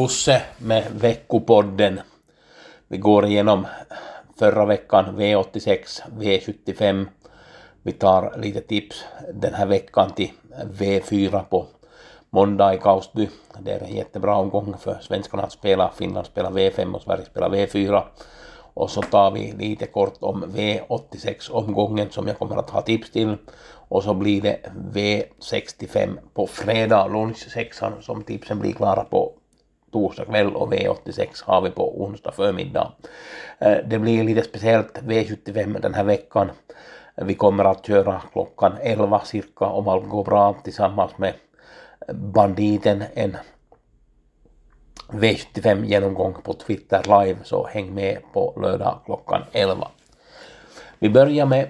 Gusse med veckopodden. Vi går igenom förra veckan V86, V75. Vi tar lite tips den här veckan till V4 på måndag i Kaustby. Det är en jättebra omgång för svenskarna att spela. Finland spelar V5 och Sverige spelar V4. Och så tar vi lite kort om V86-omgången som jag kommer att ha tips till. Och så blir det V65 på fredag, lunch 6 som tipsen blir klara på torsdag kväll och V86 har vi på onsdag förmiddag. Eh, det blir lite speciellt V75 den här veckan. Vi kommer att köra klockan 11 cirka om allt går bra tillsammans med Banditen en V75 genomgång på Twitter live så häng med på lördag klockan 11. Vi börjar med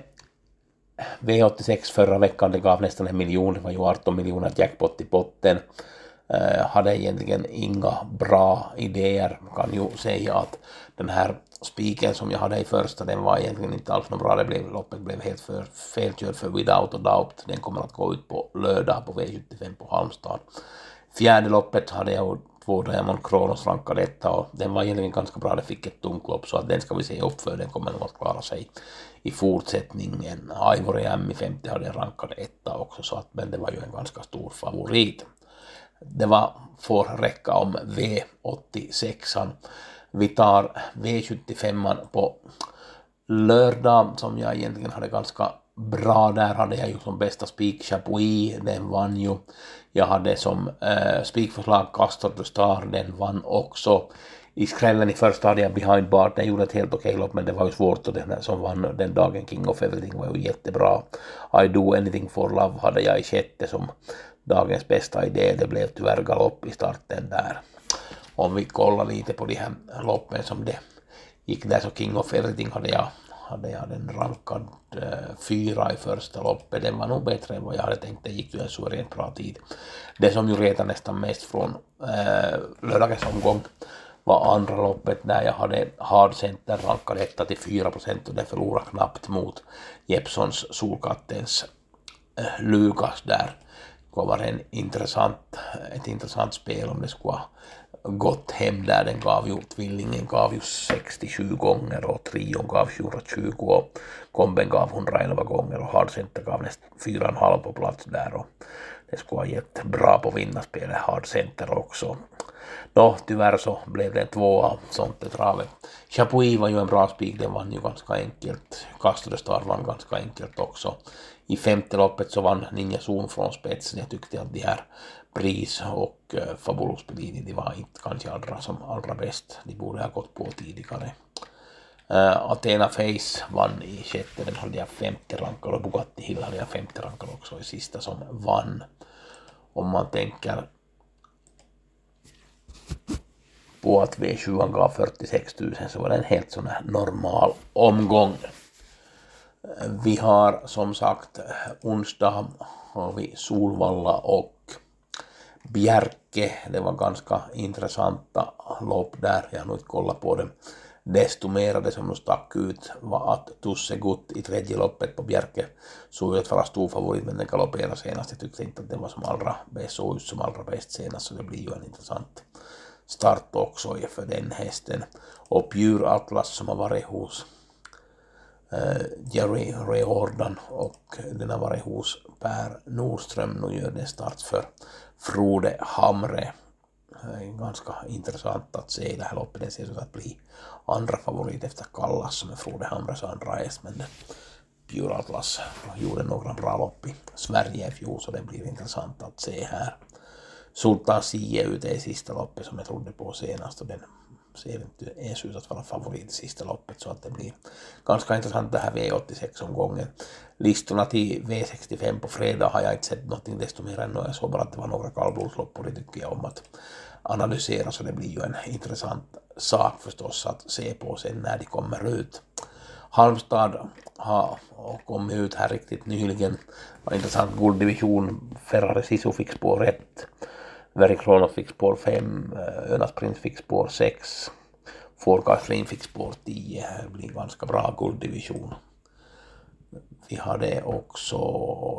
V86 förra veckan, det gav nästan en miljon, det var ju 18 miljoner jackpot i potten. Eh, hade egentligen inga bra idéer. Man kan ju säga att den här spiken som jag hade i första, den var egentligen inte alls något bra. Det blev, loppet blev helt för felkörd för Without a Doubt. Den kommer att gå ut på lördag på V75 på Halmstad. Fjärde loppet hade jag två Diamond Kronos rankad etta och den var egentligen ganska bra. Det fick ett tungt lopp så att den ska vi se upp för. Den kommer nog att klara sig i fortsättningen. Ivory M i 50 hade en rankad etta också så att men det var ju en ganska stor favorit det var, får räcka om V86. Vi tar V75 på lördag som jag egentligen hade ganska bra där hade jag ju som bästa spik Chapuis, den vann ju. Jag hade som äh, spikförslag Castor the Star, den vann också. I skrällen i första hade jag Behind Bar, den gjorde ett helt okej lopp men det var ju svårt och den som vann den dagen King of Everything var ju jättebra. I Do Anything for Love hade jag i sjätte som dagens bästa idé. Det blev tyvärr galopp i starten där. Om vi kollar lite på de här loppen som det gick där så King of Everything hade jag, hade jag den rankad äh, fyra i första loppet. Den var nog bättre än vad jag hade tänkt. Det gick ju en suveränt bra tid. Det som ju retade nästan mest från äh, lördagens omgång var andra loppet när jag hade Hard Center rankad etta till 4 procent och det förlorade knappt mot Jeppsons Solkattens eh, Lukas där skulle vara en intressant, ett intressant spel om det skulle ha gått hem där. Den gav ju, tvillingen gav ju 67 gånger och trion gav 720 och komben gav 111 gånger och hardcenter gav nästan 4,5 på plats där och det skulle ha gett bra på vinnarspelet Hard Center också. Nå, tyvärr så blev det en tvåa, sånt är travet. Chapuis var ju en bra spik, den vann ju ganska enkelt. Castro Star vann ganska enkelt också. I femte loppet så vann Ninja Zon från spetsen. Jag tyckte att de här Pris och eh, Fabulous Bellini, de var inte kanske allra som allra bäst. De borde ha gått på tidigare. Uh, Athena Face vann i sjätte, den hade jag femte rankad och Bugatti Hill hade jag femte rankad också i sista som vann. Om man tänker på att V7 gav 46 000 så var det en helt sån här normal omgång. Eh, vi har som sagt onsdag har vi Solvalla och Bjerke. Det var ganska intressanta lopp där. Jag har nog inte kollat på dem. Desto mer det som stack ut var att Tusse Gutt i tredje loppet på Bjerke såg ut att vara stor favorit men den galopperade senast. Jag tyckte inte att den var som allra bäst, såg ut som allra bäst senast så det blir ju en intressant start också för den hästen. Och Pure Atlas som har varit hos Eh, Jerry Reordan och den har varit hos Per Nordström. Nu gör den start för Frode Hamre. Ganska intressant att se i det här loppet. Det ser ut att bli andra favorit efter Kallas som är Frode Hamres andra häst. Men Pure Atlas gjorde några bra lopp i Sverige i fjol så det blir intressant att se här. Sultan Sie ute i sista loppet som jag trodde på senast och den ser inte ens ut att vara favorit i sista loppet så att det blir ganska intressant det här V86-omgången. Listorna till V65 på fredag har jag inte sett någonting desto mer än jag såg bara att det var några kallblodslopp och det tycker jag om att analysera så det blir ju en intressant sak förstås att se på sen när de kommer ut. Halmstad har kommit ut här riktigt nyligen. Var intressant gulddivision. Ferrari Sisu fick spår rätt. Very Kronos fick spår 5. Eh, Önas Prins fick spår 6. Forecast Flame fick spår 10. Det blir ganska bra gulddivision. Vi hade också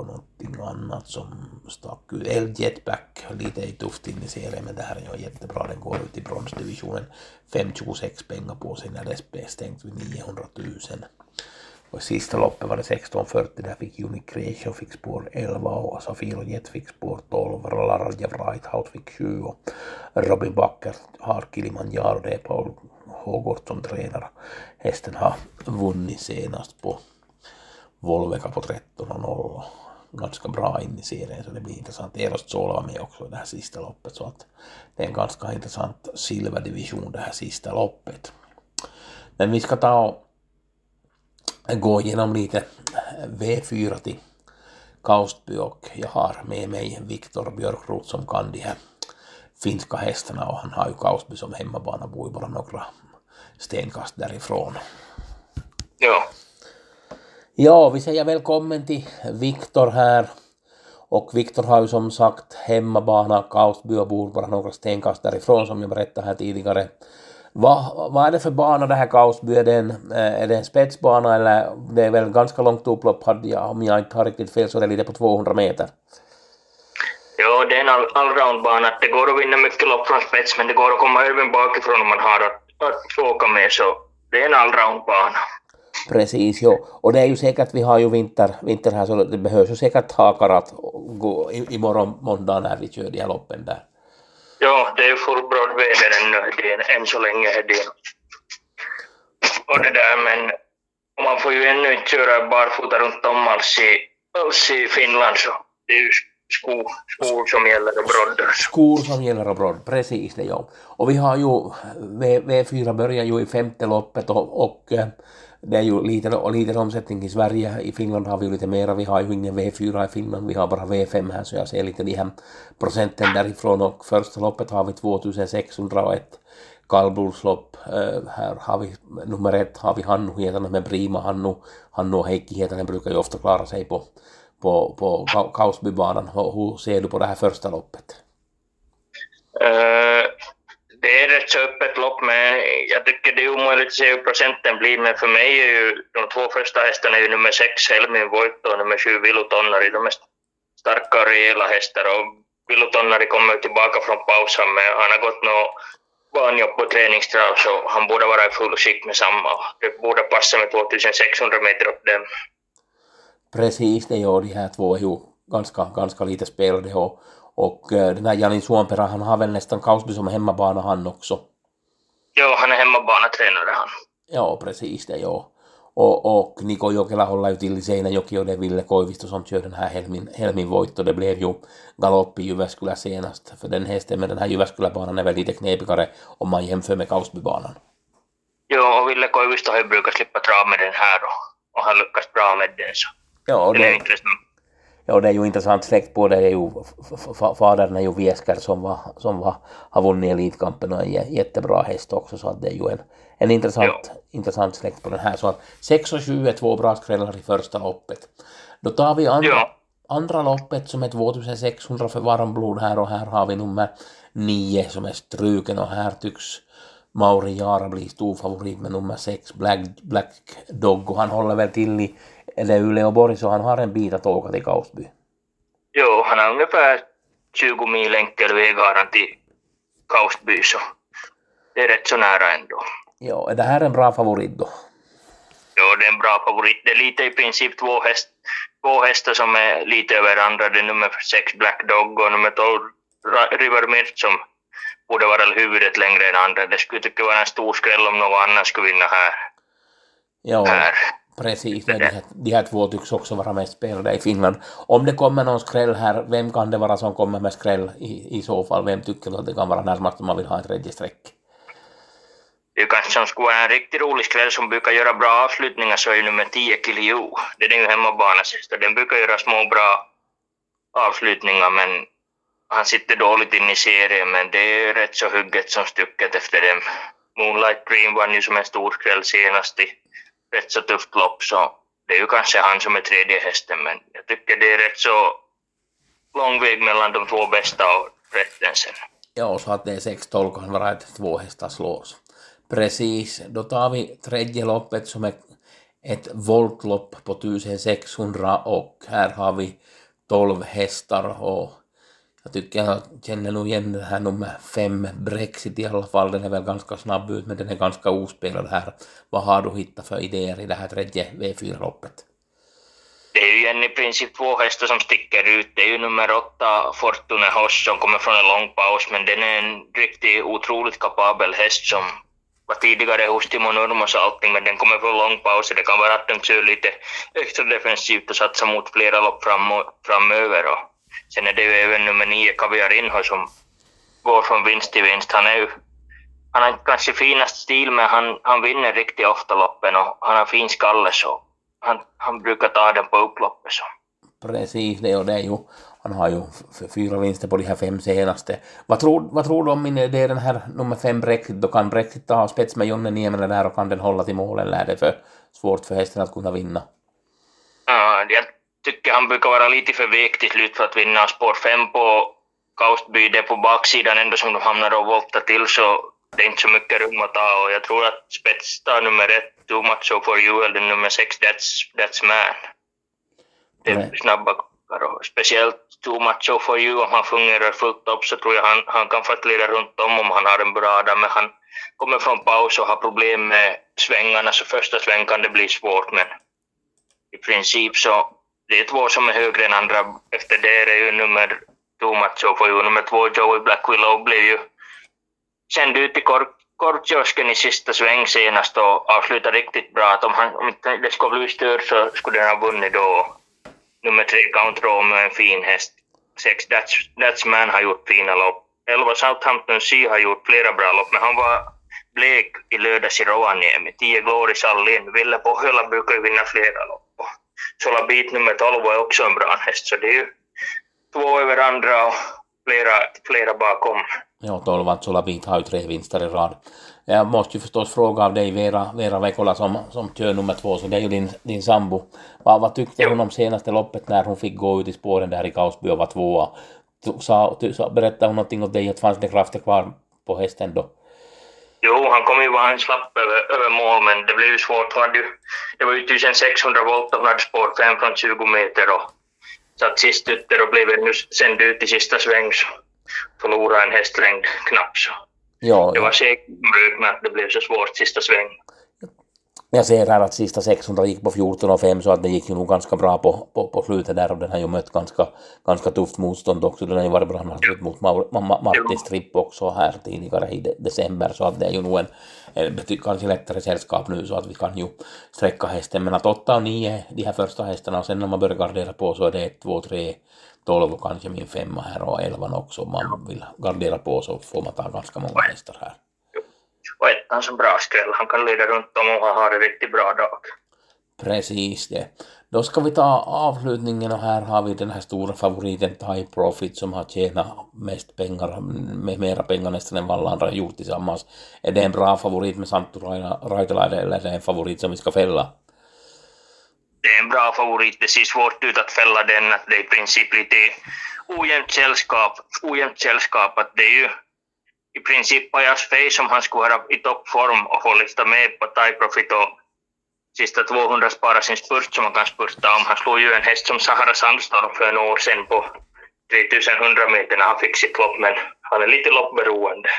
någonting annat som stack ut. El Jetback, lite tufft in i serien men det här är ju jättebra. Den går ut i bronsdivisionen. 5,26 pengar på sig när det är stängt vid 900 000. Och i sista loppet var det 16.40, där fick Unique Creation fick spår 11 och Safilo Jet fick spår 12, Larja Wrighthout fick 7 och Robin Backer har Kilimanjaro, det är Paul Hågård som tränar. Hästen har vunnit senast på Volveka på 13.0 ganska bra in i serien så det blir intressant. Eros Zola var med också i det här sista loppet så att det är en ganska intressant silverdivision det här sista loppet. Men vi ska ta och gå igenom lite V4 till Kaustby och jag har med mig Viktor Björkrot som kan de här finska hästarna och han har ju Kaustby som hemmabana, bor ju bara några stenkast därifrån. Ja. Ja, vi säger välkommen till Viktor här. Och Viktor har ju som sagt hemmabana, Kaustby och bor bara några stenkast därifrån som jag berättade här tidigare. Vad, vad är det för bana det här Kausby? Är det, en, är det en spetsbana eller det är väl ganska långt upplopp jag, om jag inte har riktigt fel så är det lite på 200 meter. Ja, det är en all, allroundbana. Det går att vinna mycket lopp från spets men det går att komma även bakifrån om man har att, att åka med så det är en allroundbana. Precis, jo. Och det är ju säkert, vi har ju vinter, vinter här så det behövs ju säkert hakar att gå imorgon måndag när vi kör de här loppen där. Ja, det är fullbråd väder ännu än så länge. Det. Och det där, men man får ju ännu inte köra barfota runt om alls i, alls i Finland så det är ju skor, skor som gäller och brodd. Skor som gäller och brodd, precis det ja. Och vi har ju, V4 börjar ju i femte loppet och, och det är ju lite, lite omsättning i Sverige. I Finland har vi ju lite mera. Vi har ju ingen V4 i Finland. Vi har bara V5 här så jag ser lite de här procenten därifrån och första loppet har vi 2601 kallblodslopp. Uh, här har vi nummer ett har vi Hannu Hietanen med Prima, Hannu. Hannu och Heikki Hietanen brukar ju ofta klara sig på, på, på Kausbybanan. Hur ser du på det här första loppet? Uh det är rätt så öppet lopp, men jag tycker det är omöjligt att se hur procenten blir. Men för mig är ju de två första hästarna är ju nummer sex Helmin Voitto och nummer sju Vilutonnari. De är starka och rejäla hästar och Vilutonnari kommer tillbaka från pausen, men han har gått något banjobb på träningstrav så han borde vara i full skick med samma. Det borde passa med 2600 meter upp dem. Precis, det gör de här två är ju ganska, ganska lite spelade och och eh, den här Janin Suomperä, han har väl nästan Kausby som hemmabana han också. Jo, han är hemmabanatränare han. Ja, precis det, ja. Och, och Niko Jokela håller ju till i Seinäjoki och det är Ville Koivisto som kör den här Helmin, Helmin Voit och det blev ju galopp i Jyväskylä senast. För den hästen med den här Jyväskyläbanan är väl lite knepigare om man jämför med Kausbybanan. Jo, och Ville Koivisto har ju brukat slippa trav med den här och, och han lyckas bra med den så. Ja, och det, det är intressant ja, det är ju intressant släkt på det. är ju, fadern är ju Viesker som, var, som var, har vunnit Elitkampen och en jättebra häst också så att det är ju en, en intressant, intressant släkt på den här. Så att 6 och 7 är två bra skrällar i första loppet. Då tar vi andra, ja. andra loppet som är 2600 för varmblod här och här har vi nummer 9 som är struken och här tycks Mauri Jara bli stor favorit med nummer 6 Black, Black Dog och han håller väl till i eller Uleåborg så han har en bit att åka till Kausby. Jo, han har ungefär 20 mil enkel väg har han till Kausby så det är rätt så nära ändå. Ja, är det här en bra favorit då? Jo, det är en bra favorit. Det är lite i princip två, häst, två hästar som är lite över andra. Det är nummer 6 Black Dog och nummer 12 River Mirt som borde vara huvudet längre än andra. Det skulle tycka vara en stor skräll om någon annan skulle vinna här. Ja. Här. Precis, de här, de här två tycks också vara mest spelade i Finland. Om det kommer någon skräll här, vem kan det vara som kommer med skräll i, i så fall? Vem tycker att det kan vara närmast om man vill ha ett tredje streck? det kanske som skulle vara en riktigt rolig skräll som brukar göra bra avslutningar så är ju nummer 10 Kilio. Det är den ju hemmabana sista. Den brukar göra små bra avslutningar men han sitter dåligt in i serien men det är rätt så hugget som stucket efter dem. Moonlight Dream vann ju som en stor skräll senast i rätt så tufft lopp så det är ju kanske han som är tredje hästen men jag tycker det är rätt så lång väg mellan de två bästa och rätten sen. Ja, så att det är 6-12 kan vara att två hästar slås. Precis, då tar vi tredje loppet som är ett voltlopp på 1600 och här har vi 12 hästar och jag tycker jag känner nog igen det här nummer fem, Brexit i alla fall, den är väl ganska snabb ut men den är ganska ospelad här. Vad har du hittat för idéer i det här tredje V4-loppet? Det är ju en i princip två hästar som sticker ut. Det är ju nummer åtta, Fortune Hoss, som kommer från en lång paus, men den är en riktigt otroligt kapabel häst som var tidigare hos Timo Nurmos och allting, men den kommer från lång paus det kan vara att den kör lite extra defensivt och satsar mot flera lopp fram, framöver. Och sen är det ju även nummer nio, Kaviarinho, som går från vinst till vinst. Han är ju han har kanske finast stil, men han, han vinner riktigt ofta loppen och han har fin skalle så han, han brukar ta den på upploppet. Så. Precis, det och det är ju, han har ju fyra vinster på de här fem senaste. Vad tror, vad tror du om min, det är den här nummer fem Brexit, då kan Brexit ta spets med Jonne Niemelä där och kan den hålla till mål eller är det för svårt för hästen att kunna vinna? Tycker han brukar vara lite för vek till slut för att vinna spår fem på Kaustby, det är på baksidan ändå som de hamnar och voltar till så det är inte så mycket rum att ta och jag tror att spets tar nummer ett, Too Much So For You, eller nummer sex, That's, that's Man. Det är Nej. snabba och speciellt Too Much So For You, om han fungerar fullt upp så tror jag han, han kan få leda runt om om han har en bra dag, men han kommer från paus och har problem med svängarna, så första sväng kan det bli svårt, men i princip så det är två som är högre än andra. Efter det är det ju nummer två Much nummer två Joey Black Willow blev ju känd ut i kor kortkiosken i sista sväng senast och avslutade riktigt bra. Att om, han, om inte det skulle bli stört så skulle den ha vunnit då. Nummer tre Count Romeo, är en fin häst. Sex That's, That's Man har gjort fina lopp. Elva Southampton Sea har gjort flera bra lopp, men han var blek i lördags i Rovaniemi. Tio Glory Sallin. Ville Pohjola brukar ju vinna flera lopp. Solabit nummer 12 är också en bra häst, så det är ju två över andra och flera, flera bakom. Ja, tolvat Solabit har ju tre vinster i rad. Jag måste ju förstås fråga av dig, Vera, Vera Vekola, som, som kör nummer två, så det är ju din, din sambo. Vad, vad tyckte jo. hon om senaste loppet när hon fick gå ut i spåren där i Kausby och var tvåa? Sa, sa, berättade hon någonting åt dig att fanns det krafter kvar på hästen då? Jo, han kom ju vara en slapp över, över mål, men det blev ju svårt. Han hade ju, det var ju 1600 volt och hon hade spår 5 från 20 meter och satt sist ytter och blev nu sänd ut i sista sväng så förlorade en hästlängd knappt så. Ja, det var säkert med att det blev så svårt sista sväng. Jag ser här att sista 600 gick på 14 och 5 så att det gick ju nog ganska bra på, på, på slutet där och den har ju mött ganska, ganska tufft motstånd också. Den har ju varit bra mot Martin Stripp också här tidigare i december så att det är ju nog en, en kanske lättare sällskap nu så att vi kan ju sträcka hästen. Men att 8 och 9 de här första hästarna och sen när man börjar gardera på så är det 1, 2, 3, 12 och kanske min femma här och 11 också om man vill gardera på så får man ta ganska många hästar här och ettan som bra skräll. Han kan leda runt om och ha en riktigt bra dag. Precis det. Då ska vi ta avslutningen och här har vi den här stora favoriten Thai Profit som har tjänat mest pengar, med mera pengar nästan än vad alla andra gjort tillsammans. Är det en bra favorit med Santtu Raitala eller är det en favorit som vi ska fälla? Det är en bra favorit, det ser svårt ut att fälla den, att det är i princip lite ojämnt sällskap, ojämnt sällskap, att det är ju i princip Pajas Face om han skulle vara i toppform och få lyfta med på Thai Profit och sista 200 spara sin spurt som han kan spurta om. Han slog ju en häst som Sahara Sandstorm för en år sedan på 3100 meter när han fick sitt lopp, men han är lite loppberoende.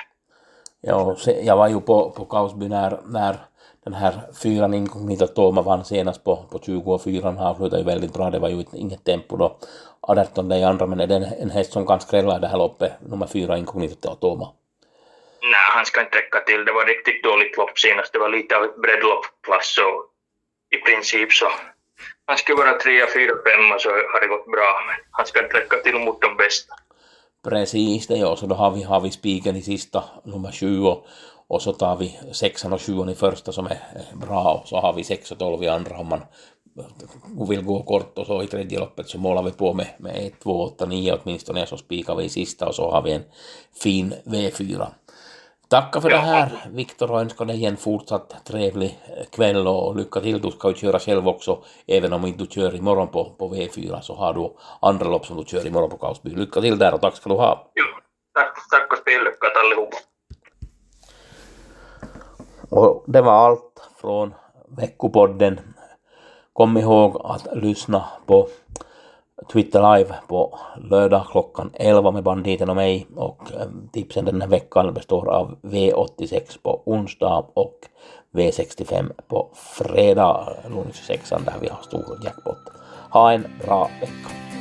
Ja, jag var ju på, på Kausby när, när den här fyran inkognito Toma vann senast på, på 20 och fyran avslutade ju väldigt bra, det var ju inget tempo då. 18 i andra, men är det en, en häst som kan skrälla i det här loppet, nummer fyra inkognito Toma? Nej, han ska inte räcka till. Det var riktigt dåligt lopp senast. Det var lite av ett breddloppklass så i princip så han skulle vara trea, fyra, femma så har det gått bra. Men han ska inte räcka till mot de bästa. Precis det, ja. Så då har vi, har vi spiken i sista, nummer sju. Och, Och så tar vi sexan och sjuan i första som är bra och så har vi sex och tolv i andra om man vill gå kort och så i tredje loppet så målar vi på med, med 1, 2, 8, 9 åtminstone så spikar vi i sista och så har vi en fin V4. Tacka för det här Viktor och önskar dig en fortsatt trevlig kväll och lycka till. Du ska ju köra själv också, även om inte du kör imorgon på, på V4 så har du andra lopp som du kör imorgon på Karlsby. Lycka till där och tack ska du ha. Jo, tack, tack och spellyckat allihopa. Och det var allt från veckopodden. Kom ihåg att lyssna på Twitter live på lördag klockan 11 med banditen och mig och eh, tipsen den här veckan består av V86 på onsdag och V65 på fredag, Lunch 6 där vi har stor jackpot. Ha en bra vecka!